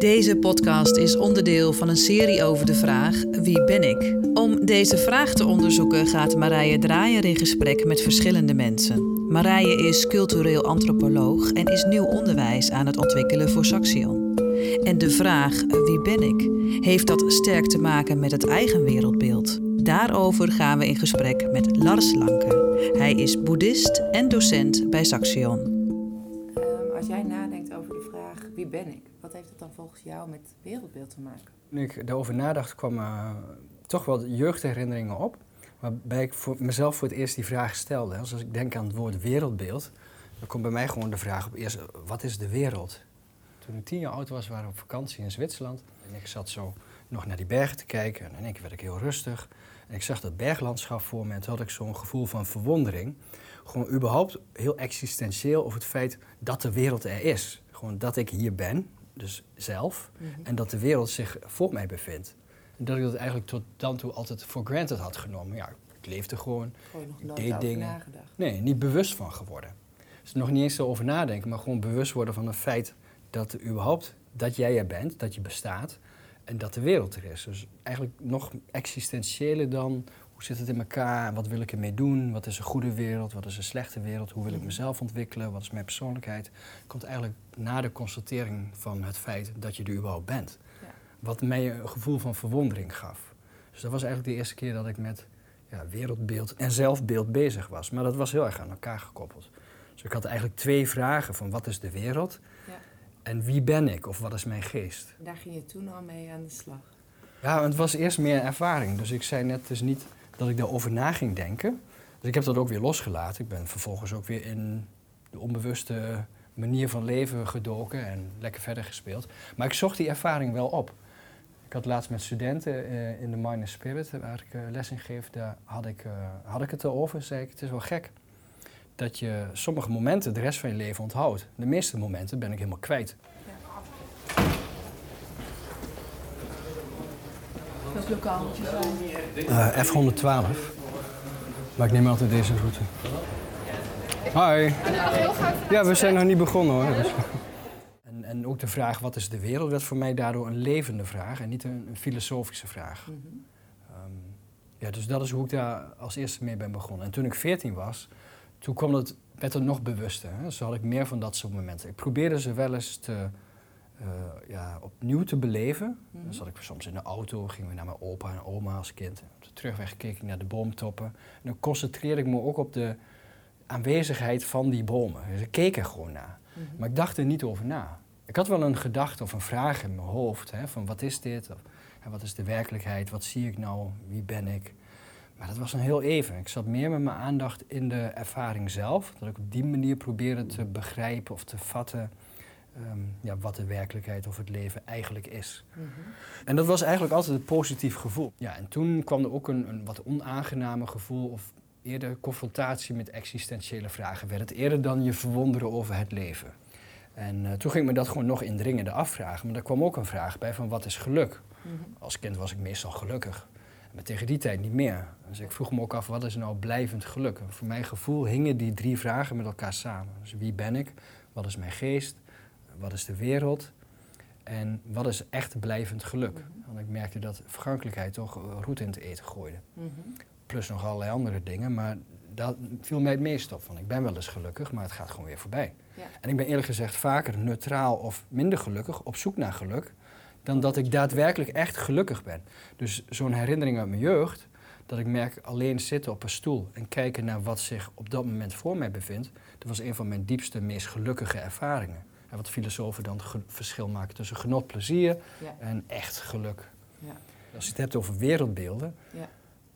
Deze podcast is onderdeel van een serie over de vraag Wie ben ik? Om deze vraag te onderzoeken gaat Marije Draaier in gesprek met verschillende mensen. Marije is cultureel antropoloog en is nieuw onderwijs aan het ontwikkelen voor Saxion. En de vraag Wie ben ik? heeft dat sterk te maken met het eigen wereldbeeld. Daarover gaan we in gesprek met Lars Lanke. Hij is boeddhist en docent bij Saxion. Um, als jij nadenkt over de vraag wie ben ik, wat heeft het dan volgens jou met wereldbeeld te maken? Nu ik daarover nadacht, kwamen uh, toch wel jeugdherinneringen op. Waarbij ik voor mezelf voor het eerst die vraag stelde. als ik denk aan het woord wereldbeeld, dan komt bij mij gewoon de vraag op eerst: wat is de wereld? Toen ik tien jaar oud was, waren we op vakantie in Zwitserland. En ik zat zo nog naar die bergen te kijken. En in één keer werd ik heel rustig. En ik zag dat berglandschap voor me. En toen had ik zo'n gevoel van verwondering. Gewoon überhaupt heel existentieel over het feit dat de wereld er is. Gewoon dat ik hier ben, dus zelf. Mhm. En dat de wereld zich voor mij bevindt. En dat ik dat eigenlijk tot dan toe altijd voor granted had genomen. Ja, ik leefde gewoon. Gewoon deed dingen. Nagedacht. Nee, niet bewust van geworden. Dus nog niet eens zo over nadenken, maar gewoon bewust worden van het feit dat er überhaupt dat jij er bent, dat je bestaat en dat de wereld er is. Dus eigenlijk nog existentiëler dan hoe zit het in elkaar, wat wil ik ermee doen, wat is een goede wereld, wat is een slechte wereld, hoe wil ik mhm. mezelf ontwikkelen, wat is mijn persoonlijkheid, komt eigenlijk na de constatering van het feit dat je er überhaupt bent. Ja. Wat mij een gevoel van verwondering gaf. Dus dat was eigenlijk de eerste keer dat ik met ja, wereldbeeld en zelfbeeld bezig was. Maar dat was heel erg aan elkaar gekoppeld. Dus ik had eigenlijk twee vragen van wat is de wereld en wie ben ik of wat is mijn geest? Daar ging je toen al mee aan de slag? Ja, het was eerst meer ervaring. Dus ik zei net dus niet dat ik daarover na ging denken. Dus ik heb dat ook weer losgelaten. Ik ben vervolgens ook weer in de onbewuste manier van leven gedoken en lekker verder gespeeld. Maar ik zocht die ervaring wel op. Ik had laatst met studenten uh, in de Mind Spirit, waar ik uh, les in geef, daar had ik, uh, had ik het erover. Zei ik, het is wel gek dat je sommige momenten de rest van je leven onthoudt. De meeste momenten ben ik helemaal kwijt. Zijn? Uh, F112. Maar ik neem altijd deze route. Hi. Ja, we zijn nog niet begonnen hoor. Dus. En, en, ook de vraag wat is de wereld werd voor mij daardoor een levende vraag en niet een, een filosofische vraag. Mhm. Ehm, ja, dus dat is hoe ik daar als eerste mee ben begonnen. En toen ik 14 was, toen kwam het, werd het nog bewuster. Hè? Zo had ik meer van dat soort momenten. Ik probeerde ze wel eens te, uh, ja, opnieuw te beleven. Mm Dan zat ik soms in de auto, gingen we naar mijn opa en oma als kind. Op de terugweg keek ik naar de boomtoppen. En dan concentreerde ik me ook op de aanwezigheid van die bomen. Dus ik keek er gewoon naar. Mhm. Maar ik dacht er niet over na. Ik had wel een gedachte of een vraag in mijn hoofd. Hè, van wat is dit? Of, wat is de werkelijkheid? Wat zie ik nou? Wie ben ik? Maar dat was dan heel even. Ik zat meer met mijn aandacht in de ervaring zelf. Dat ik op die manier probeerde te begrijpen of te vatten ehm, ja, wat de werkelijkheid of het leven eigenlijk is. Mhm. En dat was eigenlijk altijd een positief gevoel. Ja, en toen kwam er ook een, een wat onaangename gevoel of eerder confrontatie met existentiële vragen. Werd het eerder dan je verwonderen over het leven. En uh, toen ging me dat gewoon nog indringender afvragen. Maar er kwam ook een vraag bij van wat is geluk? Mhm. Als kind was ik meestal gelukkig. Maar tegen die tijd niet meer. Dus ik vroeg me ook af, wat is nou blijvend geluk? voor mijn gevoel hingen die drie vragen met elkaar samen. Dus wie ben ik? Wat is mijn geest? Wat is de wereld? En wat is echt blijvend geluk? Mhm. Want ik merkte dat vergankelijkheid toch roet in het eten gooide. Mhm. Plus nog allerlei andere dingen, maar dat viel mij het meest op. Van ik ben wel eens gelukkig, maar het gaat gewoon weer voorbij. Ja. En ik ben eerlijk gezegd vaker neutraal of minder gelukkig, op zoek naar geluk, dan dat ik daadwerkelijk echt gelukkig ben. Dus zo'n herinnering uit mijn jeugd, dat ik merk alleen zitten op een stoel en kijken naar wat zich op dat moment voor mij bevindt, dat was een van mijn diepste, meest gelukkige ervaringen. En wat filosofen dan verschil maken tussen genot, plezier en echt geluk. Ja. Als je het hebt over wereldbeelden, ja.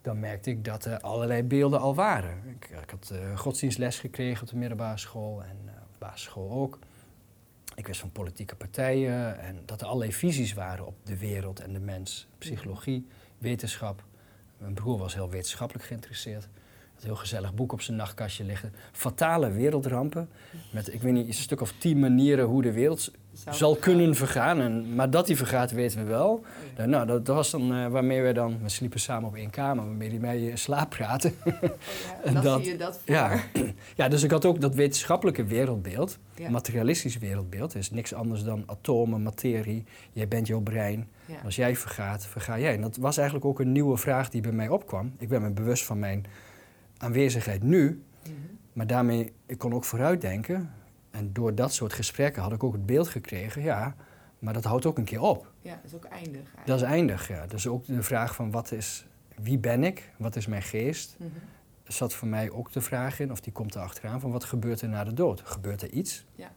dan merkte ik dat er allerlei beelden al waren. Ik, ik had uh, godsdienstles gekregen op de middelbare school en uh, basisschool ook. Ik wist van politieke partijen en dat er allerlei visies waren op de wereld en de mens. Psychologie, wetenschap. Mijn broer was heel wetenschappelijk geïnteresseerd. Heel gezellig boek op zijn nachtkastje liggen. Fatale wereldrampen. Met, ik weet niet, een stuk of tien manieren hoe de wereld Zou zal vergaan. kunnen vergaan. En, maar dat hij vergaat, weten we wel. Ja. Nou, dat, dat was dan eh, waarmee we dan... We sliepen samen op één kamer, waarmee hij mij in slaap praten. Oh, ja. En dat- zie je dat voor. ja. ja, dus ik had ook dat wetenschappelijke wereldbeeld. Ja. Materialistisch wereldbeeld. is niks anders dan atomen, materie. Jij bent jouw brein. Als jij vergaat, verga jij. En dat was eigenlijk ook een nieuwe vraag die bij mij opkwam. Ik ben me bewust van mijn aanwezigheid nu. Mhm. Maar daarmee, ik kon ook vooruitdenken. En door dat soort gesprekken had ik ook het beeld gekregen, ja, maar dat houdt ook een keer op. ja, dat is ook eindig eigenlijk. Dat is eindig, ja. Dus ook de vraag van wat is, wie ben ik, wat is mijn geest, Mhm. zat voor mij ook de vraag in, of die komt er achteraan, van wat gebeurt er na de dood? Gebeurt er iets? Ja.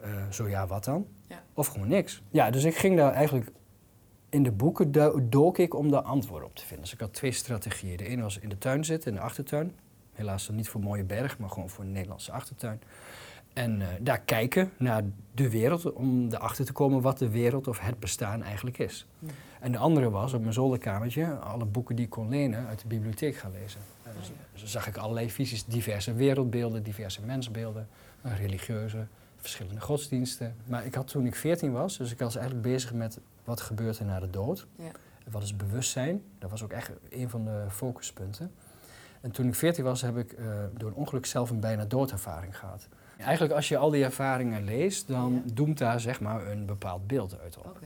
Eh, zo ja, wat dan? Ja. Of gewoon niks? Ja, dus ik ging daar eigenlijk, in de boeken do- dook ik om daar antwoorden op te vinden. Dus ik had twee strategieën. De ene was in de tuin zitten, in de achtertuin. Helaas dan niet voor mooie berg, maar gewoon voor een Nederlandse achtertuin. En eh, daar kijken naar de wereld om erachter te komen wat de wereld of het bestaan eigenlijk is. En de andere was op mijn zolderkamertje alle boeken die ik kon lenen uit de bibliotheek gaan lezen. En dus, dus zag ik allerlei visies, diverse wereldbeelden, diverse mensbeelden, religieuze, verschillende godsdiensten. Maar ik had toen ik 14 was, dus ik was eigenlijk bezig met wat gebeurt er na de dood. Ja. Wat is bewustzijn? Dat was ook echt een van de focuspunten. En toen ik 14 was, heb ik eh, door een ongeluk zelf een bijna doodervaring gehad. Eigenlijk als je al die ervaringen leest, dan Ja. doemt daar zeg maar een bepaald beeld uit op.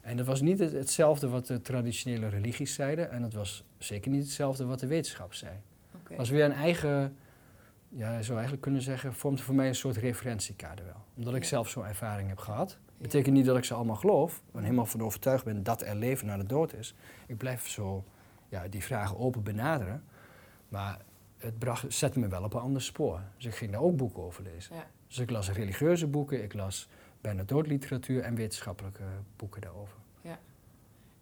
En dat was niet het- hetzelfde wat de traditionele religies zeiden. En het was zeker niet hetzelfde wat de wetenschap zei. Het was weer een eigen, ja, je zou eigenlijk kunnen zeggen, vormde voor mij een soort referentiekader wel. Omdat ik Ja. zelf zo'n ervaring heb gehad. Ja. Betekent niet dat ik ze allemaal geloof en helemaal van overtuigd ben dat er leven na de dood is. Ik blijf zo ja, die vragen open benaderen. Maar het bracht, zette me wel op een ander spoor. Dus ik ging daar ook boeken over lezen. Ja. Dus ik las religieuze boeken, ik las bijna doodliteratuur en wetenschappelijke boeken daarover.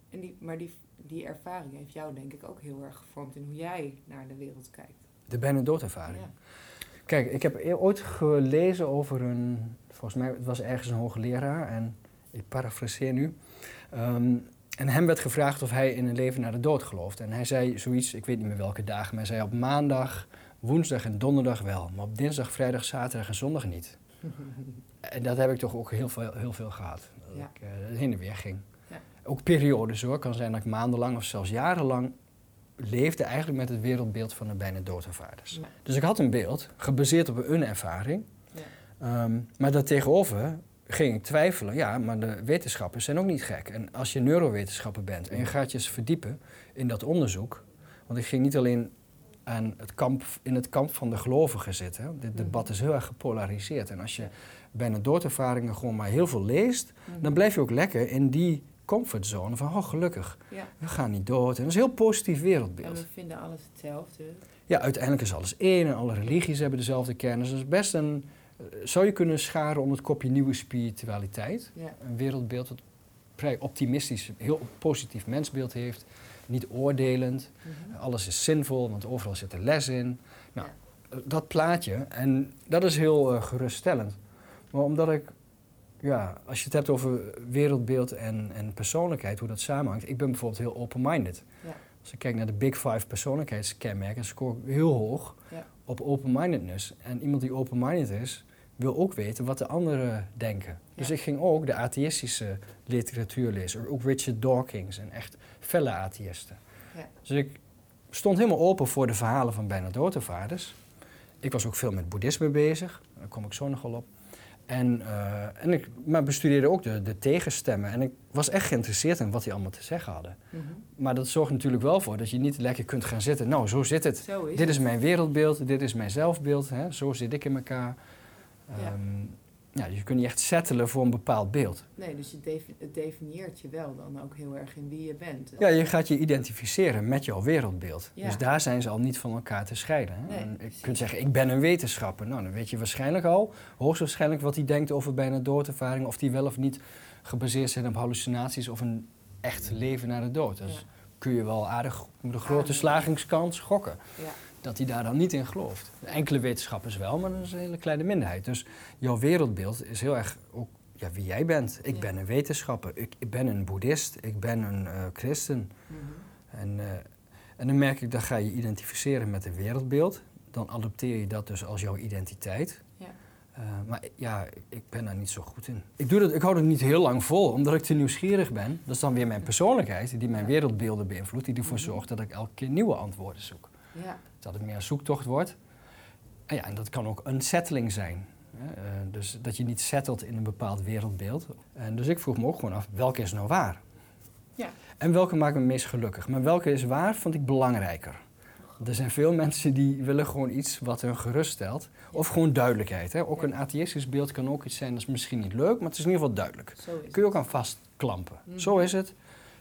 En die, maar die, die ervaring heeft jou denk ik ook heel erg gevormd in hoe jij naar de wereld kijkt. De bijna doodervaring. Ja. Kijk, ik heb e- ooit gelezen over een, volgens mij, het was ergens een hoogleraar en ik parafraseer nu. Ehm, en hem werd gevraagd of hij in een leven na de dood gelooft. En hij zei zoiets, ik weet niet meer welke dagen, maar hij zei op maandag, woensdag en donderdag wel. Maar op dinsdag, vrijdag, zaterdag en zondag niet. En dat heb ik toch ook heel veel, heel veel gehad. Dat Ja. ik eh, heen en weer ging. Ja. Ook periodes hoor. kan zijn dat ik maandenlang of zelfs jarenlang leefde eigenlijk met het wereldbeeld van de bijna doodervaarders. Ja. Dus ik had een beeld, gebaseerd op een ervaring. Ja. Ehm, maar daartegenover ging ik twijfelen. Ja, maar de wetenschappers zijn ook niet gek. En als je neurowetenschapper bent en je gaat je eens verdiepen in dat onderzoek. Want ik ging niet alleen aan het kamp, in het kamp van de gelovigen zitten. Dit debat is heel erg gepolariseerd. En als je bijna doodervaringen gewoon maar heel veel leest, Mhm. dan blijf je ook lekker in die comfortzone van, oh gelukkig, Ja. we gaan niet dood. En dat is een heel positief En wereldbeeld. we vinden alles hetzelfde. Ja, uiteindelijk is alles één en alle religies hebben dezelfde kern. Dus dat is best een, eh, zou je kunnen scharen onder het kopje nieuwe spiritualiteit. Ja. Een wereldbeeld dat vrij optimistisch, heel positief mensbeeld heeft. Niet oordelend. Mhm. Alles is zinvol, want overal zit er les in. Nou, Ja. eh, dat plaatje, en dat is heel eh, geruststellend. Maar omdat ik, ja, als je het hebt over wereldbeeld en, en persoonlijkheid, hoe dat samenhangt. Ik ben bijvoorbeeld heel open-minded. Ja. Als ik kijk naar de Big Five persoonlijkheidskenmerken, scoor ik heel hoog Ja. op open-mindedness. En iemand die open-minded is, wil ook weten wat de anderen denken. Dus Ja. ik ging ook de atheïstische literatuur lezen. Ook Richard Dawkins en echt felle atheïsten. Ja. Dus ik stond helemaal open voor de verhalen van bijna doodervaarders. Ik was ook veel met boeddhisme bezig. Daar kom ik zo nog wel op. En, eh, en ik maar bestudeerde ook de, de tegenstemmen. En ik was echt geïnteresseerd in wat die allemaal te zeggen hadden. Mhm. Maar dat zorgt natuurlijk wel voor dat je niet lekker kunt gaan zitten. Nou, zo zit het. Zo is dit het. is mijn wereldbeeld, dit is mijn zelfbeeld. Hè? Zo zit ik in elkaar. Ja. Ehm, ja, dus je kunt niet echt settelen voor een bepaald beeld. Nee, dus je defi- het definieert je wel dan ook heel erg in wie je bent. Ja, je gaat je identificeren met jouw wereldbeeld. Ja. Dus daar zijn ze al niet van elkaar te scheiden. Hè? Nee, En je kunt zeggen, ik ben een wetenschapper. Nou, dan weet je waarschijnlijk al, hoogstwaarschijnlijk wat hij denkt over bijna doodervaring. Of die wel of niet gebaseerd zijn op hallucinaties of een echt leven na de dood. Dus Ja. kun je wel aardig met een grote slagingskans gokken. Ja. Dat hij daar dan niet in gelooft. Enkele wetenschappers wel, maar dat is een hele kleine minderheid. Dus jouw wereldbeeld is heel erg ook ja, wie jij bent. Ik Ja. ben een wetenschapper, ik, ik ben een boeddhist, ik ben een eh, christen. Mhm. En, eh, en dan merk ik, dat ga je identificeren met een wereldbeeld. Dan adopteer je dat dus als jouw identiteit. Ja. Eh, maar ja, ik ben daar niet zo goed in. Ik, doe dat, ik hou het niet heel lang vol, omdat ik te nieuwsgierig ben. Dat is dan weer mijn persoonlijkheid, die mijn wereldbeelden beïnvloedt, die ervoor zorgt dat ik elke keer nieuwe antwoorden zoek. Ja. Dat het meer een zoektocht wordt. En, ja, en dat kan ook een settling zijn. Eh, dus dat je niet settelt in een bepaald wereldbeeld. En dus ik vroeg me ook gewoon af, welke is nou waar? Ja. En welke maakt me meest gelukkig? Maar welke is waar, vond ik belangrijker. Er zijn veel mensen die willen gewoon iets wat hun geruststelt. Of gewoon duidelijkheid. Hè? Ook een atheïstisch beeld kan ook iets zijn, dat is misschien niet leuk, maar het is in ieder geval duidelijk. Zo is Kun je ook aan vastklampen. Mhm. Zo is het.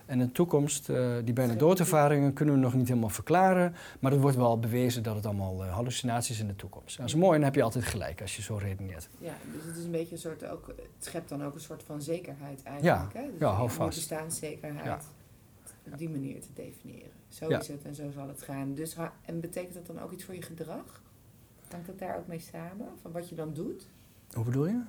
En de toekomst, eh, die doodervaringen kunnen we nog niet helemaal verklaren. Maar het wordt wel bewezen dat het allemaal eh, hallucinaties in de toekomst. Dat is mooi en dan heb je altijd gelijk als je zo redeneert. Ja, dus het is een beetje een soort ook, het schept dan ook een soort van zekerheid eigenlijk. Hè? Dus ja, hou vast. bestaanszekerheid Ja. op die manier te definiëren. Zo Ja. is het en zo zal het gaan. Dus, en betekent dat dan ook iets voor je gedrag? Hangt dat daar ook mee samen? Van wat je dan doet? Hoe bedoel je?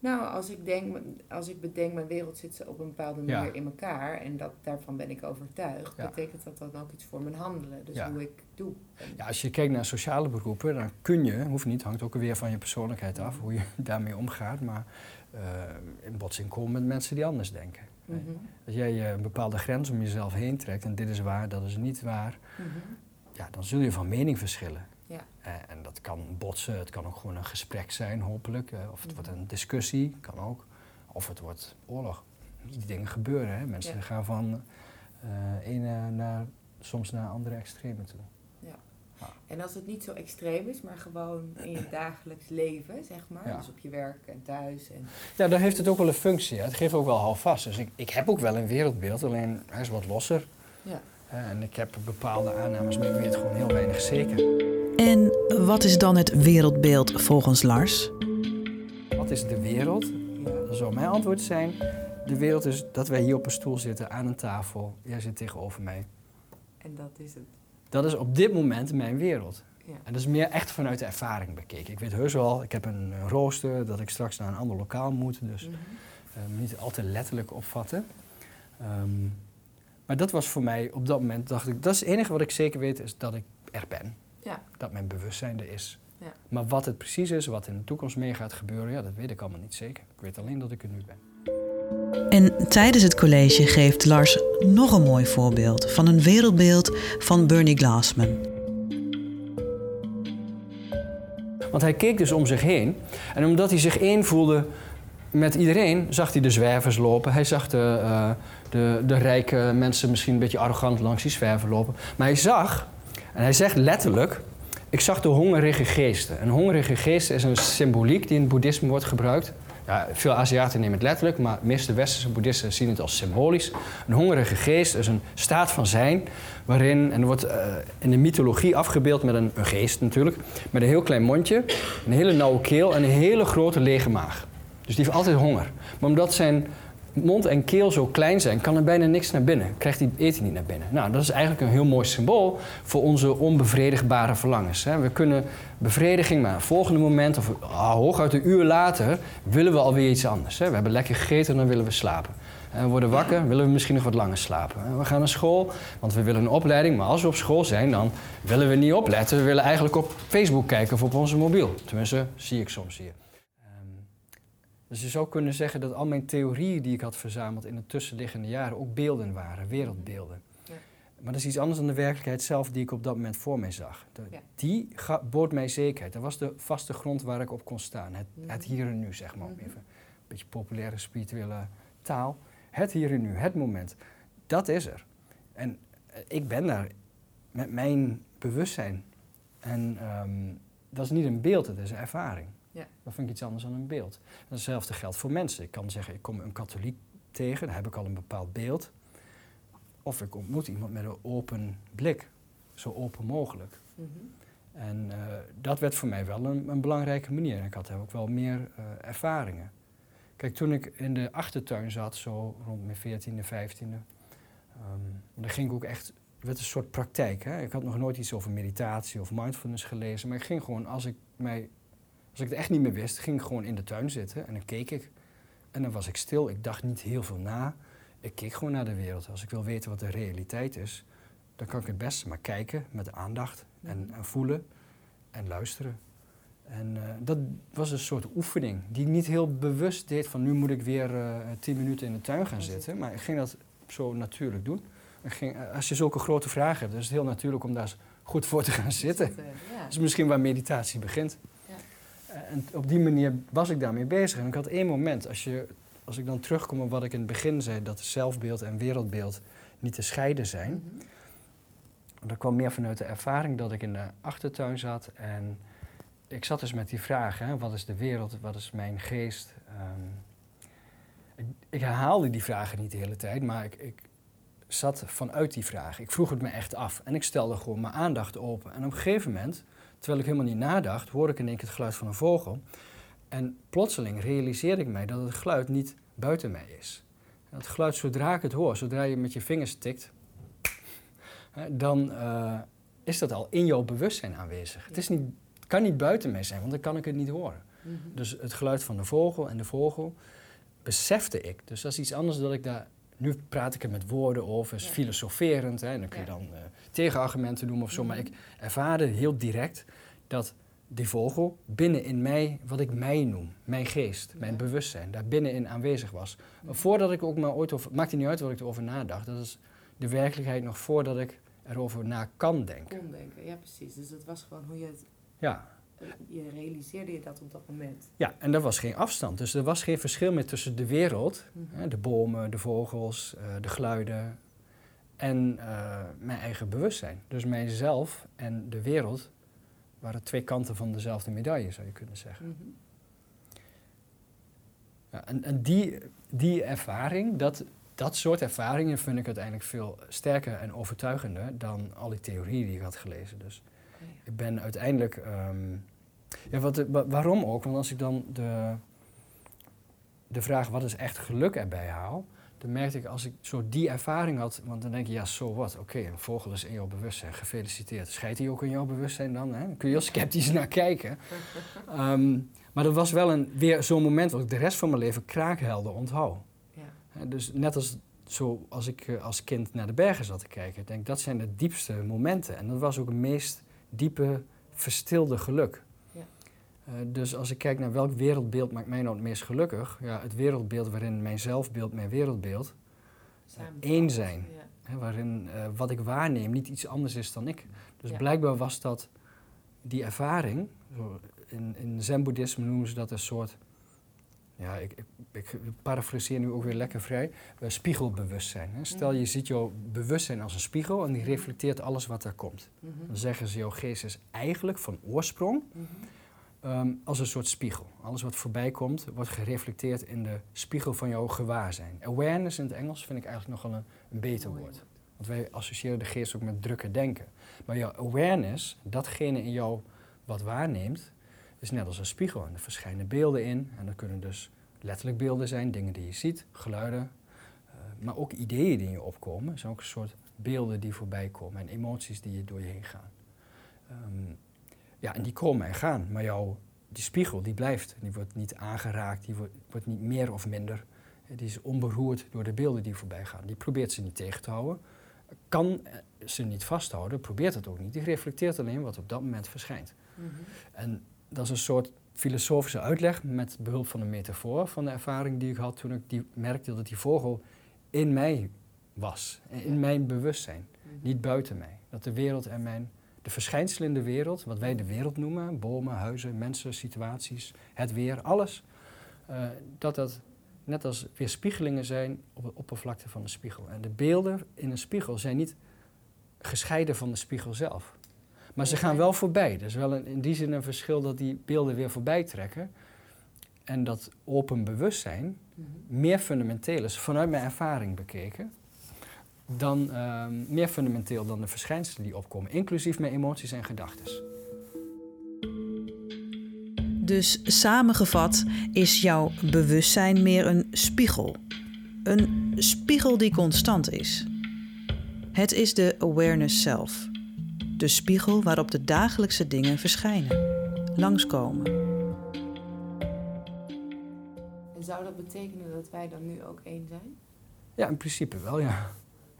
Nou, als ik, denk, als ik bedenk, mijn wereld zit op een bepaalde Ja. manier in elkaar en dat, daarvan ben ik overtuigd, Ja. betekent dat dan ook iets voor mijn handelen? Dus Ja. hoe ik doe. Ja, als je kijkt naar sociale beroepen, dan kun je, hoeft niet, hangt ook weer van je persoonlijkheid af, hoe je daarmee omgaat. Maar eh, in botsing komen met mensen die anders denken. Mhm, Als jij een bepaalde grens om jezelf heen trekt en dit is waar, dat is niet waar, mhm. ja, dan zul je van mening verschillen. Ja. Eh, en dat kan botsen, het kan ook gewoon een gesprek zijn, hopelijk. eh, of het Mhm. wordt een discussie, kan ook. Of het wordt oorlog. Die dingen gebeuren, hè. Mensen Ja. gaan van eh ene naar, soms naar andere extremen toe. En als het niet zo extreem is, maar gewoon in je dagelijks leven, zeg maar. Ja. Dus op je werk en thuis. En, Ja, dan heeft het ook wel een functie. Hè. Het geeft ook wel houvast. Dus ik, ik heb ook wel een wereldbeeld, alleen hij is wat losser. ja. En ik heb bepaalde aannames, maar ik weet gewoon heel weinig zeker. En wat is dan het wereldbeeld volgens Lars? Wat is de wereld? ja. Dan zou mijn antwoord zijn: de wereld is dat wij hier op een stoel zitten aan een tafel. Jij zit tegenover mij. En dat is het. Dat is op dit moment mijn wereld. Ja. En dat is meer echt vanuit de ervaring bekeken. Ik weet heus wel, ik heb een eh, rooster dat ik straks naar een ander lokaal moet. Dus Mhm. eh, niet al te letterlijk opvatten. Ehm, maar dat was voor mij op dat moment, dacht ik, dat is het enige wat ik zeker weet, is dat ik er ben. Ja. Dat mijn bewustzijn er is. Ja. Maar wat het precies is, wat in de toekomst mee gaat gebeuren, ja, dat weet ik allemaal niet zeker. Ik weet alleen dat ik er nu ben. En tijdens het college geeft Lars nog een mooi voorbeeld van een wereldbeeld van Bernie Glassman. Want hij keek dus om zich heen. En omdat hij zich één voelde met iedereen, zag hij de zwervers lopen. Hij zag de, eh, de, de rijke mensen misschien een beetje arrogant langs die zwerver lopen. Maar hij zag, en hij zegt letterlijk, ik zag de hongerige geesten. Een hongerige geest is een symboliek die in het boeddhisme wordt gebruikt. Ja, veel Aziaten nemen het letterlijk, maar de meeste westerse boeddhisten zien het als symbolisch. Een hongerige geest is een staat van zijn waarin, en er wordt eh, in de mythologie afgebeeld met een, een geest natuurlijk, met een heel klein mondje, een hele nauwe keel en een hele grote lege maag. Dus die heeft altijd honger. Maar omdat zijn mond en keel zo klein zijn, kan er bijna niks naar binnen. Krijgt hij eten niet naar binnen. Nou, dat is eigenlijk een heel mooi symbool voor onze onbevredigbare verlangens. Hè. We kunnen bevrediging, maar een volgende moment, of ah, hooguit een uur later, willen we alweer iets anders. Hè. We hebben lekker gegeten en dan willen we slapen. En we worden wakker, willen we misschien nog wat langer slapen. En we gaan naar school, want we willen een opleiding. Maar als we op school zijn, dan willen we niet opletten. We willen eigenlijk op Facebook kijken of op onze mobiel. Tenminste, zie ik soms hier. Dus je zou kunnen zeggen dat al mijn theorieën die ik had verzameld in de tussenliggende jaren ook beelden waren, wereldbeelden. Ja. Maar dat is iets anders dan de werkelijkheid zelf die ik op dat moment voor mij zag. De- Ja. Die bood mij zekerheid. Dat was de vaste grond waar ik op kon staan. Het, het hier en nu, zeg maar. Mhm. Even een beetje populaire spirituele taal. Het hier en nu, het moment. Dat is er. En eh, ik ben daar met mijn bewustzijn. En ehm, dat is niet een beeld, het is een ervaring. Ja. Dat vind ik iets anders dan een beeld. En hetzelfde geldt voor mensen. Ik kan zeggen, ik kom een katholiek tegen, dan heb ik al een bepaald beeld. Of ik ontmoet iemand met een open blik, zo open mogelijk. Mhm. En eh, dat werd voor mij wel een, een belangrijke manier. En ik had ook wel meer eh, ervaringen. Kijk, toen ik in de achtertuin zat, zo rond mijn 14e, 15e, ehm, dan ging ik ook echt, het werd een soort praktijk. Hè? Ik had nog nooit iets over meditatie of mindfulness gelezen, maar ik ging gewoon, als ik, mij, als ik het echt niet meer wist, ging ik gewoon in de tuin zitten en dan keek ik. En dan was ik stil, ik dacht niet heel veel na. Ik keek gewoon naar de wereld. Als ik wil weten wat de realiteit is, dan kan ik het beste maar kijken met aandacht en, en voelen en luisteren. En eh, dat was een soort oefening die ik niet heel bewust deed van nu moet ik weer uh, tien minuten in de tuin gaan zitten. Maar ik ging dat zo natuurlijk doen. Ging, eh, als je zulke grote vragen hebt, dan is het heel natuurlijk om daar goed voor te gaan zitten. Dat is misschien waar meditatie begint. Ja. En op die manier was ik daarmee bezig. En ik had één moment, als, je, als ik dan terugkom op wat ik in het begin zei, dat zelfbeeld en wereldbeeld niet te scheiden zijn. Mm Dat kwam meer vanuit de ervaring dat ik in de achtertuin zat en ik zat dus met die vraag, hè, wat is de wereld, wat is mijn geest? Um, ik, ik, herhaalde die vragen niet de hele tijd, maar ik, ik, zat vanuit die vraag. Ik vroeg het me echt af en ik stelde gewoon mijn aandacht open. En op een gegeven moment, terwijl ik helemaal niet nadacht, hoorde ik in één keer het geluid van een vogel. En plotseling realiseerde ik mij dat het geluid niet buiten mij is. Het geluid, zodra ik het hoor, zodra je met je vingers tikt, dan uh, is dat al in jouw bewustzijn aanwezig. Het is niet kan niet buiten mij zijn, want dan kan ik het niet horen. Mhm. Dus het geluid van de vogel en de vogel besefte ik. Dus dat is iets anders dan ik daar... Nu praat ik er met woorden over, is filosoferend. Hè, en dan kun je dan uh, tegenargumenten noemen of zo. Maar mhm. ik ervaarde heel direct dat die vogel binnen in mij, wat ik mij noem, mijn geest, mijn bewustzijn, daar binnenin aanwezig was. Voordat ik ook maar ooit over, maakt het niet uit wat ik erover nadacht, dat is de werkelijkheid nog voordat ik erover na kan denken. Kon denken, ja precies. Dus dat was gewoon hoe je het ja. Je realiseerde je dat op dat moment. Ja, en er was geen afstand. Dus er was geen verschil meer tussen de wereld, mhm. hè, de bomen, de vogels, uh, de geluiden en uh, mijn eigen bewustzijn. Dus mijzelf en de wereld waren twee kanten van dezelfde medaille, zou je kunnen zeggen. Mm ja, en en die, die ervaring, dat, dat soort ervaringen vind ik uiteindelijk veel sterker en overtuigender dan al die theorieën die ik had gelezen. Dus ik ben uiteindelijk. Ehm, ja, wat, waarom ook? Want als ik dan de, de vraag wat is echt geluk erbij haal, dan merkte ik als ik zo die ervaring had, want dan denk je, ja, zo wat, oké, een vogel is in jouw bewustzijn, gefeliciteerd. Scheidt hij ook in jouw bewustzijn dan? Hè? kun je heel sceptisch naar kijken. Ehm, maar dat was wel een, weer zo'n moment wat ik de rest van mijn leven kraakhelder onthoud. Ja. Dus net als, zo, als ik eh, als kind naar de bergen zat te kijken, denk dat zijn de diepste momenten. En dat was ook het meest diepe, verstilde geluk. Ja. Uh, dus als ik kijk naar welk wereldbeeld maakt mij nou het meest gelukkig, ja, het wereldbeeld waarin mijn zelfbeeld, mijn wereldbeeld uh, één zijn. Ja. Waarin uh, wat ik waarneem niet iets anders is dan ik. Dus ja. blijkbaar was dat die ervaring, in, in zen-boeddhisme noemen ze dat een soort ja, ik, ik, ik parafraseer nu ook weer lekker vrij, uh, spiegelbewustzijn. Hè. Stel je ziet jouw bewustzijn als een spiegel en die mhm. reflecteert alles wat er komt. Mhm. Dan zeggen ze, jouw geest is eigenlijk van oorsprong mhm. ehm, als een soort spiegel. Alles wat voorbij komt, wordt gereflecteerd in de spiegel van jouw gewaarzijn. Awareness in het Engels vind ik eigenlijk nogal een, een beter woord. Want wij associëren de geest ook met drukke denken. Maar jouw awareness, datgene in jou wat waarneemt, is net als een spiegel. En er verschijnen beelden in. En dat kunnen dus letterlijk beelden zijn, dingen die je ziet, geluiden. Uh, maar ook ideeën die in je opkomen. Dat zijn ook een soort beelden die voorbij komen. En emoties die door je heen gaan. Um, ja, en die komen en gaan. Maar jouw, die spiegel, die blijft. Die wordt niet aangeraakt, die wordt, wordt niet meer of minder. Die is onberoerd door de beelden die voorbij gaan. Die probeert ze niet tegen te houden. Kan ze niet vasthouden, probeert het ook niet. Die reflecteert alleen wat op dat moment verschijnt. Mm -hmm. En dat is een soort filosofische uitleg met behulp van een metafoor van de ervaring die ik had toen ik die merkte dat die vogel in mij was, in mijn bewustzijn, mhm. niet buiten mij. Dat de wereld en mijn, de verschijnselen in de wereld, wat wij de wereld noemen, bomen, huizen, mensen, situaties, het weer, alles, uh, dat dat net als weerspiegelingen zijn op de oppervlakte van de spiegel. En de beelden in een spiegel zijn niet gescheiden van de spiegel zelf. Maar ze gaan wel voorbij. Er is wel een, in die zin een verschil dat die beelden weer voorbij trekken. En dat open bewustzijn mhm. meer fundamenteel is, vanuit mijn ervaring bekeken, dan uh, meer fundamenteel dan de verschijnselen die opkomen, inclusief mijn emoties en gedachten. Dus samengevat is jouw bewustzijn meer een spiegel. Een spiegel die constant is. Het is de awareness zelf de spiegel waarop de dagelijkse dingen verschijnen, langskomen. En zou dat betekenen dat wij dan nu ook één zijn? Ja, in principe wel, ja.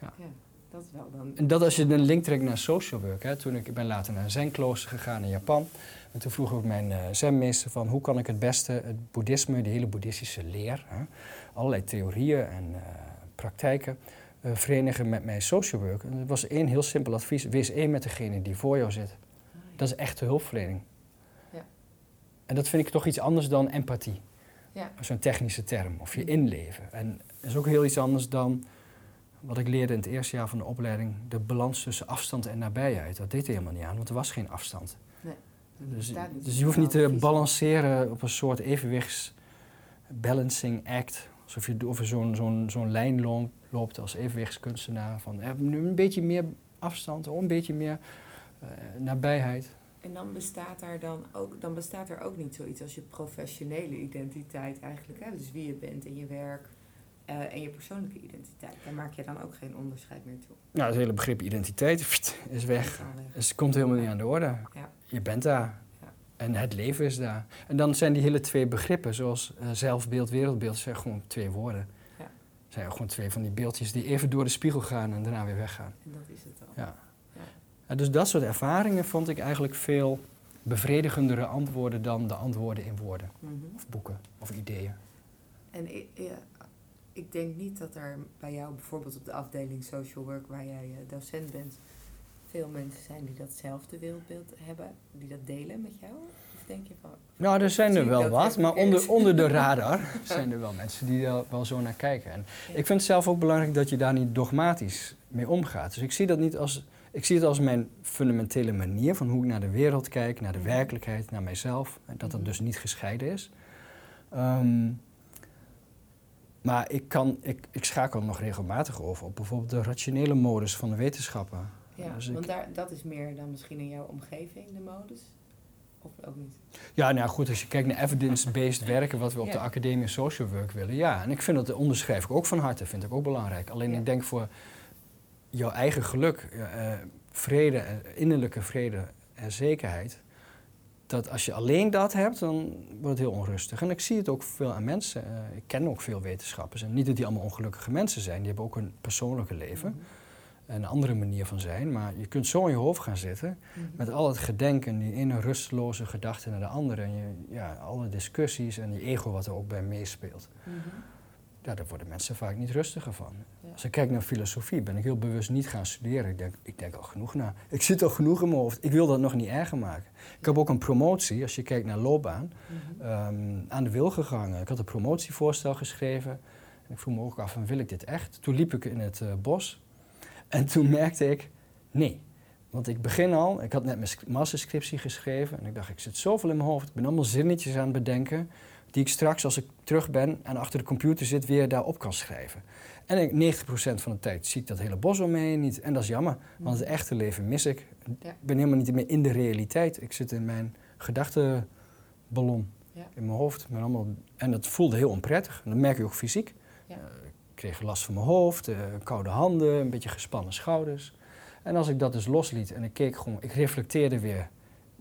ja. ja dat is wel dan... En dat als je een link trekt naar social work. Hè, toen ik, ik ben later naar een zenklooster gegaan in Japan. En toen vroeg ook mijn uh, zenmeester van hoe kan ik het beste het boeddhisme, de hele boeddhistische leer, hè, allerlei theorieën en uh, praktijken, uh, verenigen met mijn social work. En dat was één heel simpel advies. Wees één met degene die voor jou zit. Dat is echte hulpverlening. Ja. En dat vind ik toch iets anders dan empathie. Ja. Zo'n technische term. Of je inleven. En dat is ook heel iets anders dan wat ik leerde in het eerste jaar van de opleiding. De balans tussen afstand en nabijheid. Dat deed helemaal niet aan, want er was geen afstand. Nee. Dus, dus je hoeft niet te balanceren op een soort evenwichts balancing act. Alsof je over zo'n zo'n zo'n lijn lo- loopt als evenwichtskunstenaar. Van eh, nu een beetje meer afstand, een beetje meer eh, nabijheid. En dan bestaat, daar dan, ook, dan bestaat er ook niet zoiets als je professionele identiteit eigenlijk. Hè? Dus wie je bent in je werk eh, en je persoonlijke identiteit. Daar maak je dan ook geen onderscheid meer toe. Nou, het hele begrip identiteit is weg. Dus het komt helemaal niet aan de orde. Ja. Je bent daar. Ja. En het leven is daar. En dan zijn die hele twee begrippen, zoals zelfbeeld, wereldbeeld, zijn gewoon twee woorden. Ja. Zijn gewoon twee van die beeldjes die even door de spiegel gaan en daarna weer weggaan. En dat is het al. Ja. Ja. En dus dat soort ervaringen vond ik eigenlijk veel bevredigendere antwoorden dan de antwoorden in woorden, Mhm. of boeken, of ideeën. En ik, ja, ik denk niet dat er bij jou bijvoorbeeld op de afdeling social work, waar jij eh, docent bent, veel mensen zijn die datzelfde wereldbeeld hebben, die dat delen met jou? Denk je van, Nou, er zijn er wel wat, maar onder, onder de radar zijn er wel mensen die daar wel zo naar kijken. En Ja. ik vind het zelf ook belangrijk dat je daar niet dogmatisch mee omgaat. Dus ik zie dat niet als, ik zie het als mijn fundamentele manier van hoe ik naar de wereld kijk, naar de werkelijkheid, naar mijzelf. En dat dat Mhm. dus niet gescheiden is. Ehm, maar ik, kan, ik, ik schakel nog regelmatig over op bijvoorbeeld de rationele modus van de wetenschappen. ja, Dus ik- want daar, dat is meer dan misschien in jouw omgeving, de modus? Of ook niet? Ja, nou goed, als je kijkt naar evidence-based werken, wat we op Ja. de Academie Social Work willen, ja. En ik vind dat, onderschrijf ik ook van harte, vind ik ook belangrijk. Alleen Ja. ik denk voor jouw eigen geluk, eh, vrede, eh, innerlijke vrede en zekerheid, dat als je alleen dat hebt, dan wordt het heel onrustig. En ik zie het ook veel aan mensen. eh, ik ken ook veel wetenschappers. En niet dat die allemaal ongelukkige mensen zijn, die hebben ook een persoonlijke leven. Mhm. Een andere manier van zijn. Maar je kunt zo in je hoofd gaan zitten Mhm. met al het gedenken, die ene rusteloze gedachte naar de andere. En je, ja, alle discussies en die ego wat er ook bij meespeelt. Mhm. Ja, daar worden mensen vaak niet rustiger van. Ja. Als ik kijk naar filosofie, ben ik heel bewust niet gaan studeren. Ik denk, ik denk al genoeg na. Ik zit al genoeg in mijn hoofd. Ik wil dat nog niet erger maken. Ik heb ook een promotie, als je kijkt naar loopbaan, Mhm. ehm, aan de wil gegangen. Ik had een promotievoorstel geschreven. En ik vroeg me ook af, van, wil ik dit echt? Toen liep ik in het eh, bos. En toen merkte ik, nee. Want ik begin al, ik had net mijn sc- masterscriptie geschreven. En ik dacht, ik zit zoveel in mijn hoofd. Ik ben allemaal zinnetjes aan het bedenken. Die ik straks, als ik terug ben en achter de computer zit, weer daarop kan schrijven. En ik, 90% van de tijd zie ik dat hele bos om me heen niet. En dat is jammer, want het echte leven mis ik. Ja. Ik ben helemaal niet meer in de realiteit. Ik zit in mijn gedachtenballon Ja. in mijn hoofd. Allemaal, en dat voelde heel onprettig. En dat merk je ook fysiek. Ja. Ik kreeg last van mijn hoofd, eh, koude handen, een beetje gespannen schouders. En als ik dat dus losliet en ik keek gewoon, ik reflecteerde weer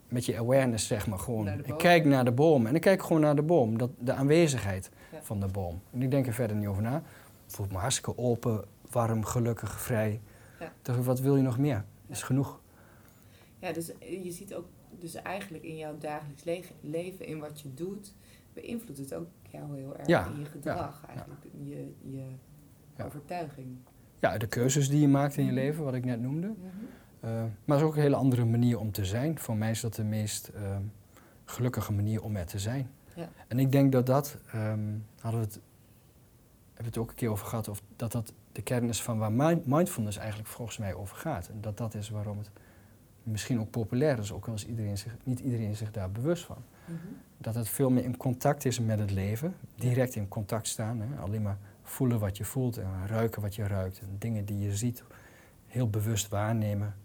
met je awareness, zeg maar gewoon. Ik kijk naar de boom en ik kijk gewoon naar de boom, dat, de aanwezigheid Ja. van de boom. En ik denk er verder niet over na. Ik voel me hartstikke open, warm, gelukkig, vrij. Ja. Dacht ik, wat wil je nog meer? Is genoeg. Ja, dus eh, je ziet ook, dus eigenlijk in jouw dagelijks le- leven, in wat je doet, beïnvloedt het ook jou heel erg Ja, in je gedrag ja, eigenlijk, je, je overtuiging. Ja, de keuzes die je maakt in je leven, wat ik net noemde. Mhm. Uh, maar het is ook een hele andere manier om te zijn. Voor mij is dat de meest uh, gelukkige manier om er te zijn. Ja. En ik denk dat dat, um, hadden we het, hebben we het ook een keer over gehad, of dat dat de kern is van waar mind mindfulness eigenlijk volgens mij over gaat. En dat dat is waarom het misschien ook populair is, ook al is iedereen zich, niet iedereen zich daar bewust van. Mhm. Dat het veel meer in contact is met het leven, direct in contact staan. Hè? Alleen maar voelen wat je voelt en ruiken wat je ruikt en dingen die je ziet, heel bewust waarnemen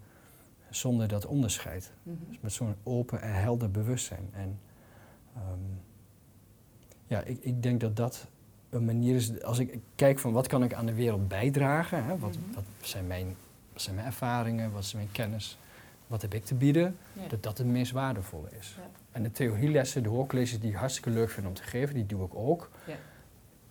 zonder dat onderscheid. Mhm. Dus met zo'n open en helder bewustzijn. En um, ja, ik, ik denk dat dat een manier is, als ik kijk van wat kan ik aan de wereld bijdragen, hè? Wat, Mhm. wat, zijn mijn, wat zijn mijn ervaringen, wat is mijn kennis, wat heb ik te bieden, Ja. dat dat het meest waardevolle is. Ja. En de theorielessen, de hoorcolleges die ik hartstikke leuk vind om te geven, die doe ik ook. Ja.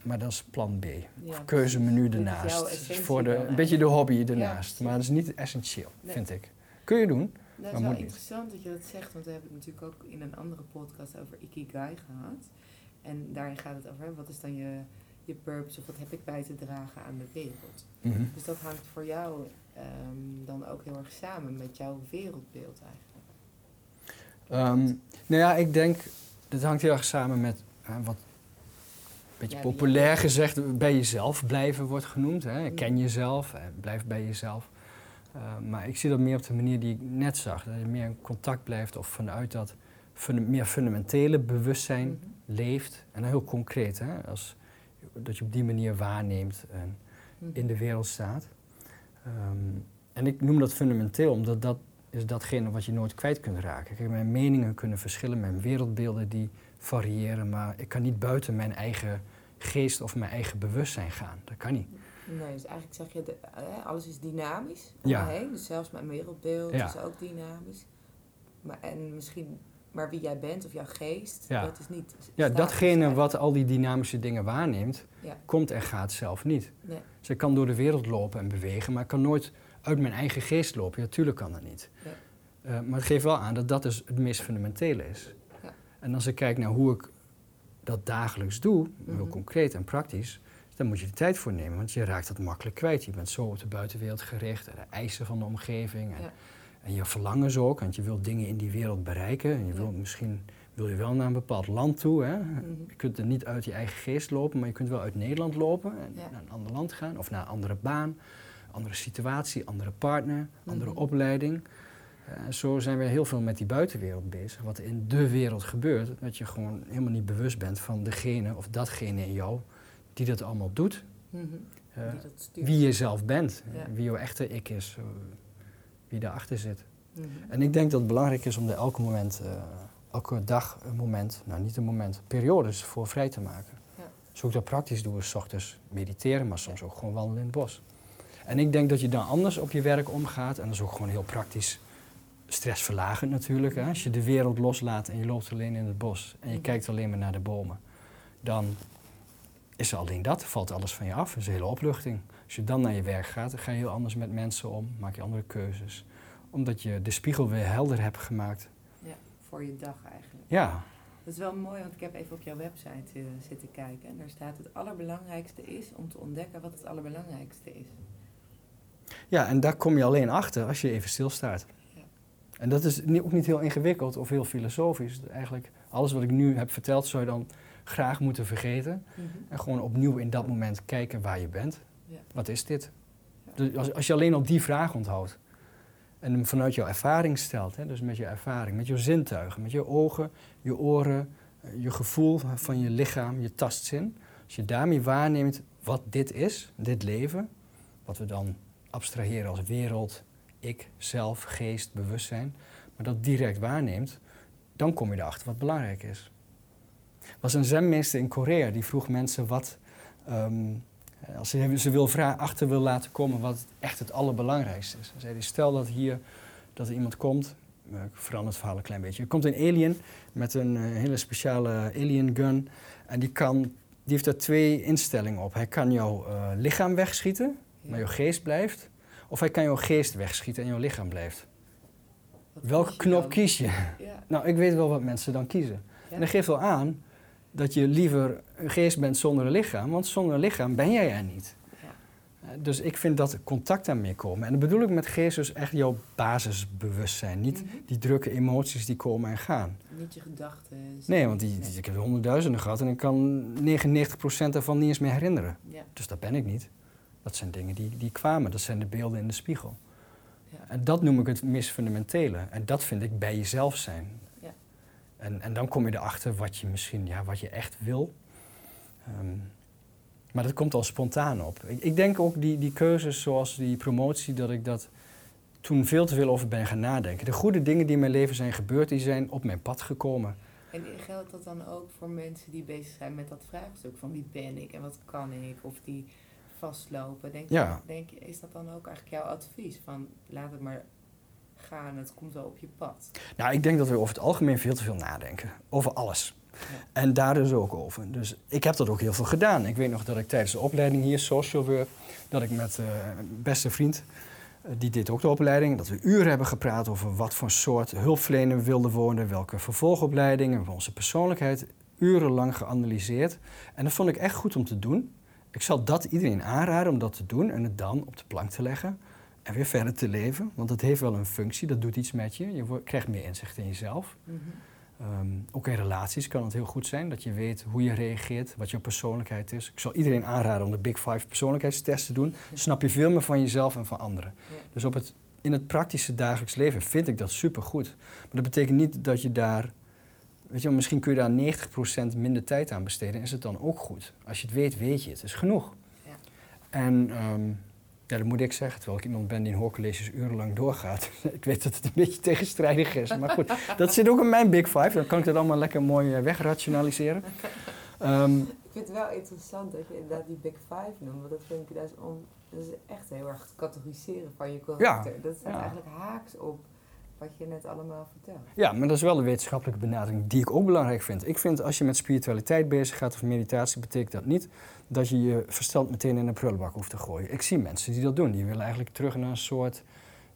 maar dat is plan B. Ja, Keuzemenu. Dat ernaast. Voor de, een beetje de hobby ernaast. maar dat is niet essentieel, Nee. vind ik. Kun je doen. Nou, Maar is moet wel niet. interessant dat je dat zegt, want we hebben het natuurlijk ook in een andere podcast over Ikigai gehad. En daarin gaat het over, hè, wat is dan je, je purpose of wat heb ik bij te dragen aan de wereld. Mhm. Dus dat hangt voor jou ehm, dan ook heel erg samen met jouw wereldbeeld eigenlijk. Ehm, nou ja, ik denk, dit hangt heel erg samen met eh, wat een beetje Ja, populair gezegd bij jezelf blijven wordt genoemd. Hè. Mm. Ken jezelf, eh, blijf bij jezelf. Eh, maar ik zie dat meer op de manier die ik net zag. Dat je meer in contact blijft of vanuit dat funda- meer fundamentele bewustzijn Mhm. leeft. En dan heel concreet, hè, als, dat je op die manier waarneemt en Mhm. in de wereld staat. Ehm, en ik noem dat fundamenteel, omdat dat is datgene wat je nooit kwijt kunt raken. Kijk, mijn meningen kunnen verschillen, mijn wereldbeelden die variëren, maar ik kan niet buiten mijn eigen geest of mijn eigen bewustzijn gaan. Dat kan niet. Nee, dus eigenlijk zeg je, de, eh, alles is dynamisch Ja. omheen. Dus zelfs mijn wereldbeeld Ja. is ook dynamisch. Maar, en misschien, maar wie jij bent of jouw geest, Ja. dat is niet Ja, datgene wat al die dynamische dingen waarneemt, Ja. komt en gaat zelf niet. Nee. Dus ik kan door de wereld lopen en bewegen, maar ik kan nooit uit mijn eigen geest lopen. Ja, tuurlijk kan dat niet. Nee. Eh, maar het geeft wel aan dat dat dus het meest fundamentele is. Ja. En als ik kijk naar hoe ik dat dagelijks doe, heel Mhm. concreet en praktisch, dan moet je er tijd voor nemen, want je raakt dat makkelijk kwijt. Je bent zo op de buitenwereld gericht, en de eisen van de omgeving en, Ja. En je verlangens ook, want je wilt dingen in die wereld bereiken. En je wilt misschien wil je wel naar een bepaald land toe. Hè? Mhm. Je kunt er niet uit je eigen geest lopen, maar je kunt wel uit Nederland lopen en naar een ander land gaan of naar een andere baan, andere situatie, andere partner, andere Mhm. opleiding. Eh, zo zijn we heel veel met die buitenwereld bezig. Wat in de wereld gebeurt, dat je gewoon helemaal niet bewust bent van degene of datgene in jou die dat allemaal doet. Mhm. Eh, Die dat stuurt. wie je zelf bent, Ja. wie jouw echte ik is, wie daarachter zit. Mhm. En ik denk dat het belangrijk is om er elke moment, eh, elke dag een moment, nou niet een moment, periodes voor vrij te maken. Ja. Dus ik dat praktisch doe, is 's ochtends mediteren, maar soms ook gewoon wandelen in het bos. En ik denk dat je dan anders op je werk omgaat, en dat is ook gewoon heel praktisch stressverlagend natuurlijk. Hè? Als je de wereld loslaat en je loopt alleen in het bos en je Mhm. kijkt alleen maar naar de bomen, dan is er alleen dat, valt alles van je af, dat is een hele opluchting. Als je dan naar je werk gaat, dan ga je heel anders met mensen om, maak je andere keuzes. Omdat je de spiegel weer helder hebt gemaakt. Ja, voor je dag eigenlijk. Ja, Dat is wel mooi, want ik heb even op jouw website eh, zitten kijken. En daar staat het allerbelangrijkste is om te ontdekken wat het allerbelangrijkste is. ja, en daar kom je alleen achter als je even stilstaat. Ja. En dat is ook niet heel ingewikkeld of heel filosofisch. Eigenlijk alles wat ik nu heb verteld zou je dan graag moeten vergeten. Mhm. En gewoon opnieuw in dat moment kijken waar je bent. Wat is dit? Dus als, als je alleen al die vraag onthoudt en hem vanuit jouw ervaring stelt, hè, dus met je ervaring, met je zintuigen, met je ogen, je oren, eh, je gevoel van je lichaam, je tastzin. Als je daarmee waarneemt wat dit is, dit leven, wat we dan abstraheren als wereld, ik, zelf, geest, bewustzijn, maar dat direct waarneemt, dan kom je erachter wat belangrijk is. Er was een zenmeester in Korea die vroeg mensen wat, ehm, als ze, ze wil achter wil laten komen wat echt het allerbelangrijkste is. Zei stel dat hier dat er iemand komt, eh, ik verander het verhaal een klein beetje. Er komt een alien met een eh, hele speciale alien gun en die, kan, die heeft er twee instellingen op. Hij kan jouw eh, lichaam wegschieten, maar jouw geest blijft. Of hij kan jouw geest wegschieten en jouw lichaam blijft. Wat Welke kies knop dan? kies je? Ja. Nou, ik weet wel wat mensen dan kiezen. Ja. En dat geeft wel aan dat je liever een geest bent zonder een lichaam, want zonder een lichaam ben jij er niet. Ja. Eh, Dus ik vind dat contact daarmee komen. En dat bedoel ik met geest dus echt jouw basisbewustzijn. Niet Mhm. die drukke emoties die komen en gaan. Niet je gedachten. Nee, want die, die- ik heb er honderdduizenden gehad en ik kan 99% daarvan niet eens meer herinneren. Ja. Dus dat ben ik niet. Dat zijn dingen die, die kwamen, dat zijn de beelden in de spiegel. Ja. En dat noem ik het meest fundamentele. En dat vind ik bij jezelf zijn. En, en dan kom je erachter wat je misschien, ja, wat je echt wil. Ehm, maar dat komt al spontaan op. Ik, ik denk ook die, die keuzes zoals die promotie, dat ik dat toen veel te veel over ben gaan nadenken. De goede dingen die in mijn leven zijn gebeurd, die zijn op mijn pad gekomen. En geldt dat dan ook voor mensen die bezig zijn met dat vraagstuk van wie ben ik en wat kan ik? Of die vastlopen. Denk, Ja. denk je, is dat dan ook eigenlijk jouw advies? Van laat het maar gaan, het komt wel op je pad. Nou, ik denk dat we over het algemeen veel te veel nadenken. Over alles. En daar dus ook over. Dus ik heb dat ook heel veel gedaan. Ik weet nog dat ik tijdens de opleiding hier, social work, dat ik met uh, een beste vriend, uh, die deed ook de opleiding, dat we uren hebben gepraat over wat voor soort hulpverlener we wilden worden, welke vervolgopleidingen, onze persoonlijkheid, urenlang geanalyseerd. En dat vond ik echt goed om te doen. Ik zal dat iedereen aanraden om dat te doen en het dan op de plank te leggen en weer verder te leven. Want dat heeft wel een functie, dat doet iets met je. Je krijgt meer inzicht in jezelf. Mm -hmm. um, ook in relaties kan het heel goed zijn dat je weet hoe je reageert, wat jouw persoonlijkheid is. Ik zal iedereen aanraden om de Big Five persoonlijkheidstest te doen. Dan snap je veel meer van jezelf en van anderen. Ja. Dus op het, in het praktische dagelijks leven vind ik dat supergoed. Maar dat betekent niet dat je daar Weet je, misschien kun je daar 90% minder tijd aan besteden. Is het dan ook goed? Als je het weet, weet je het. Is genoeg. Ja. En um, ja, dat moet ik zeggen, terwijl ik iemand ben die in hoorcolleges urenlang doorgaat. ik weet dat het een beetje tegenstrijdig is. Maar goed, dat zit ook in mijn Big Five. Dan kan ik dat allemaal lekker mooi uh, wegrationaliseren. Um, ik vind het wel interessant dat je inderdaad die Big Five noemt. Want dat vind ik dat is, om, dat is echt heel erg het categoriseren van je karakter. Ja. Dat staat ja. eigenlijk haaks op wat je net allemaal vertelt. Ja, maar dat is wel de wetenschappelijke benadering die ik ook belangrijk vind. Ik vind als je met spiritualiteit bezig gaat of meditatie, betekent dat niet dat je je verstand meteen in een prullenbak hoeft te gooien. Ik zie mensen die dat doen. Die willen eigenlijk terug naar een soort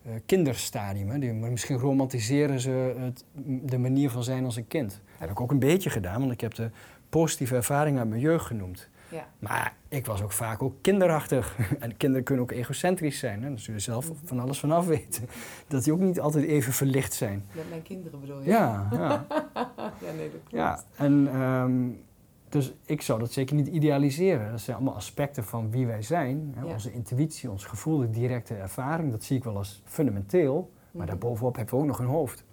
uh, kinderstadium. Hè. Die, misschien romantiseren ze het, de manier van zijn als een kind. Dat heb ik ook een beetje gedaan, want ik heb de positieve ervaring uit mijn jeugd genoemd. Ja. Maar ik was ook vaak ook kinderachtig. En kinderen kunnen ook egocentrisch zijn. Hè? Dan zul je zelf van alles vanaf weten. Dat die ook niet altijd even verlicht zijn. Met mijn kinderen bedoel je? Ja, ja. ja nee, dat klopt. Ja, en um, dus ik zou dat zeker niet idealiseren. Dat zijn allemaal aspecten van wie wij zijn. Hè? Ja. Onze intuïtie, ons gevoel, de directe ervaring. Dat zie ik wel als fundamenteel. Maar mm -hmm. daarbovenop hebben we ook nog een hoofd.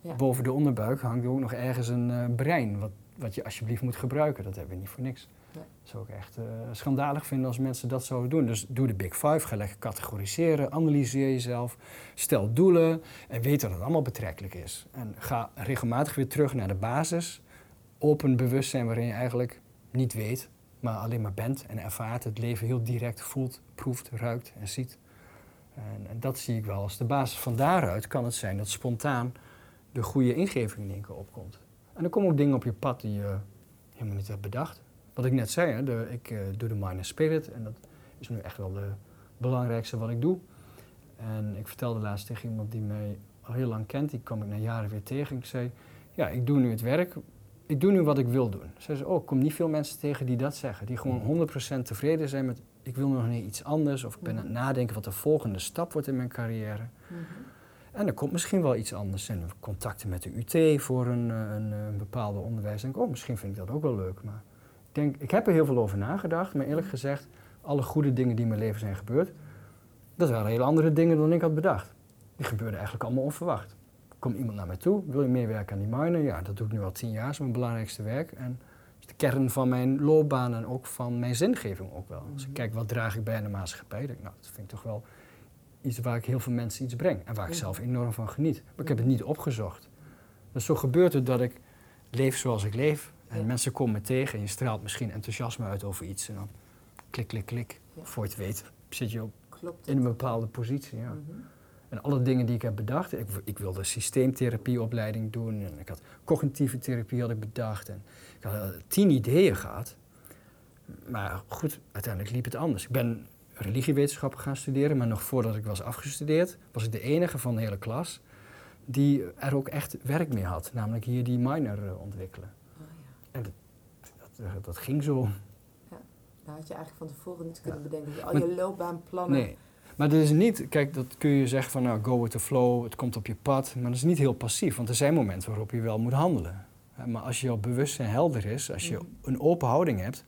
Ja. Boven de onderbuik hangt ook nog ergens een uh, brein. Wat, wat je alsjeblieft moet gebruiken. Dat hebben we niet voor niks. Dat zou ik echt uh, schandalig vinden als mensen dat zouden doen. Dus doe de Big Five, ga lekker categoriseren, analyseer jezelf, stel doelen en weet dat het allemaal betrekkelijk is. En ga regelmatig weer terug naar de basis, open bewustzijn waarin je eigenlijk niet weet, maar alleen maar bent en ervaart, het leven heel direct voelt, proeft, ruikt en ziet. En, en dat zie ik wel als de basis. Van daaruit kan het zijn dat spontaan de goede ingeving in één keer opkomt. En er komen ook dingen op je pad die je helemaal niet hebt bedacht wat ik net zei, hè, de, ik uh, doe de Mind Spirit en dat is nu echt wel de belangrijkste wat ik doe. En ik vertelde laatst tegen iemand die mij al heel lang kent, die kwam ik na jaren weer tegen. Ik zei, ja, ik doe nu het werk, ik doe nu wat ik wil doen. Ze zei, oh, ik kom niet veel mensen tegen die dat zeggen. Die gewoon 100% tevreden zijn met, ik wil nog niet iets anders. Of ik ben aan het nadenken wat de volgende stap wordt in mijn carrière. -hmm. En er komt misschien wel iets anders. En contacten met de UT voor een, een, een bepaalde onderwijs. En ik, oh, misschien vind ik dat ook wel leuk. Maar denk, ik heb er heel veel over nagedacht, maar eerlijk gezegd, alle goede dingen die in mijn leven zijn gebeurd, dat waren hele andere dingen dan ik had bedacht. Die gebeurden eigenlijk allemaal onverwacht. Er komt iemand naar mij toe, wil je meer werken aan die miner? Ja, dat doe ik nu al tien jaar, is mijn belangrijkste werk. En dat is de kern van mijn loopbaan en ook van mijn zingeving ook wel. Als ik kijk, wat draag ik bij aan de maatschappij? Denk, nou, dat vind ik toch wel iets waar ik heel veel mensen iets breng. En waar ik zelf enorm van geniet. Maar ik heb het niet opgezocht. Dus zo gebeurt het dat ik leef zoals ik leef. En mensen komen me tegen en je straalt misschien enthousiasme uit over iets. En dan klik, klik, klik. Voor je het weet zit je op, in een bepaalde positie. Ja. Mm -hmm. En alle dingen die ik heb bedacht. Ik, ik wilde systeemtherapieopleiding doen. En ik had cognitieve therapie had ik bedacht. En ik had tien ideeën gehad. Maar goed, uiteindelijk liep het anders. Ik ben religiewetenschappen gaan studeren. Maar nog voordat ik was afgestudeerd, was ik de enige van de hele klas die er ook echt werk mee had. Namelijk hier die minor uh, ontwikkelen. En dat, ging zo. Ja, nou had je eigenlijk van tevoren niet kunnen ja. bedenken. Al je loopbaanplannen. Nee. Maar dat is niet, kijk, dat kun je zeggen van nou, go with the flow, het komt op je pad. Maar dat is niet heel passief, want er zijn momenten waarop je wel moet handelen. Maar als je bewustzijn helder is, als je mm. een open houding hebt,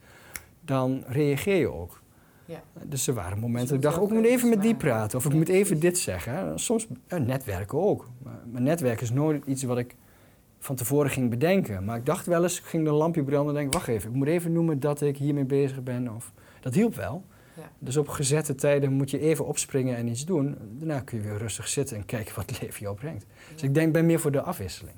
dan reageer je ook. Ja. Dus er waren momenten dat ik dacht, ook ik moet even met die praten. Of ik moet even dit zeggen. Soms ja, netwerken ook. Maar netwerken is nooit iets wat ik van tevoren ging bedenken. Maar ik dacht wel eens, ik ging de lampje branden en denk, wacht even, ik moet even noemen dat ik hiermee bezig ben. Of, dat hielp wel. Ja. Dus op gezette tijden moet je even opspringen en iets doen. Daarna kun je weer rustig zitten en kijken wat het leven je opbrengt. Ja. Dus ik denk, ben meer voor de afwisseling.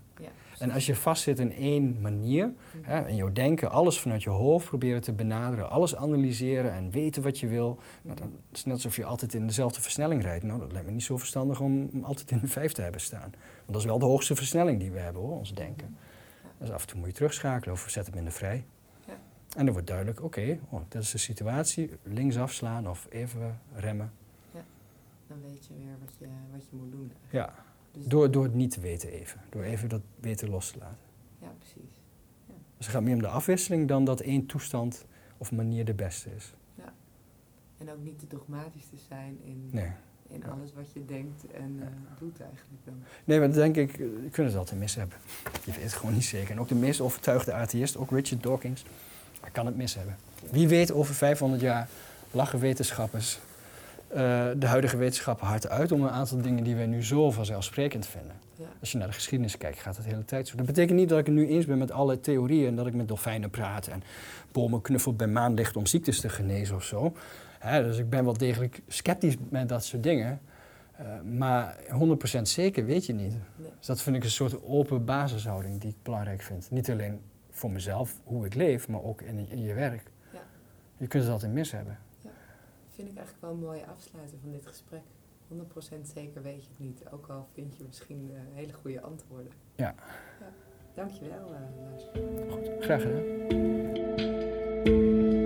Ja. En als je vastzit in één manier, hè, in jouw denken, alles vanuit je hoofd proberen te benaderen, alles analyseren en weten wat je wil, nou, dan is het net alsof je altijd in dezelfde versnelling rijdt. Nou, dat lijkt me niet zo verstandig om altijd in de vijf te hebben staan. Want dat is wel de hoogste versnelling die we hebben hoor, ons denken. Dus af en toe moet je terugschakelen of zet hem in de vrij. Ja. En dan wordt duidelijk, oké, oh, dat is de situatie, links afslaan of even remmen. Dan weet je weer wat je, wat je moet doen. eigenlijk. Ja, Dus- door, door het niet te weten even. Door even dat weten los te laten. Ja, precies. Dus het gaat meer om de afwisseling dan dat één toestand of manier de beste is. En ook niet te dogmatisch te zijn in, Nee. in Ja. alles wat je denkt en eh, doet eigenlijk dan. Nee, maar dat denk ik, eh, je kunt het altijd mis hebben. Je weet het gewoon niet zeker. En ook de meest overtuigde atheïst, ook Richard Dawkins, hij kan het mis hebben. Wie weet over 500 jaar lachen wetenschappers de huidige wetenschap hard uit om een aantal dingen die wij nu zo vanzelfsprekend vinden. Ja. Als je naar de geschiedenis kijkt, gaat het de hele tijd zo. Dat betekent niet dat ik het nu eens ben met alle theorieën en dat ik met dolfijnen praat en bomen knuffel bij maanlicht om ziektes te genezen of zo. Hè, dus ik ben wel degelijk sceptisch met dat soort dingen. Eh, maar 100% zeker weet je niet. Nee. Dus dat vind ik een soort open basishouding die ik belangrijk vind. Niet alleen voor mezelf, hoe ik leef, maar ook in, in je werk. Ja. Je kunt het altijd mis hebben. Vind ik eigenlijk wel een mooie afsluiter van dit gesprek. 100% zeker weet je het niet, ook al vind je misschien eh, hele goede antwoorden. Ja. ja. Dankjewel, uh, Lars. Graag gedaan.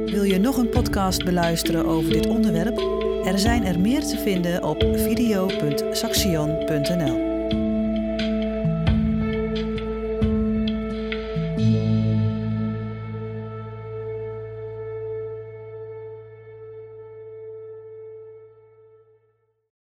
Wil je nog een podcast beluisteren over dit onderwerp? Er zijn er meer te vinden op video.saxion.nl.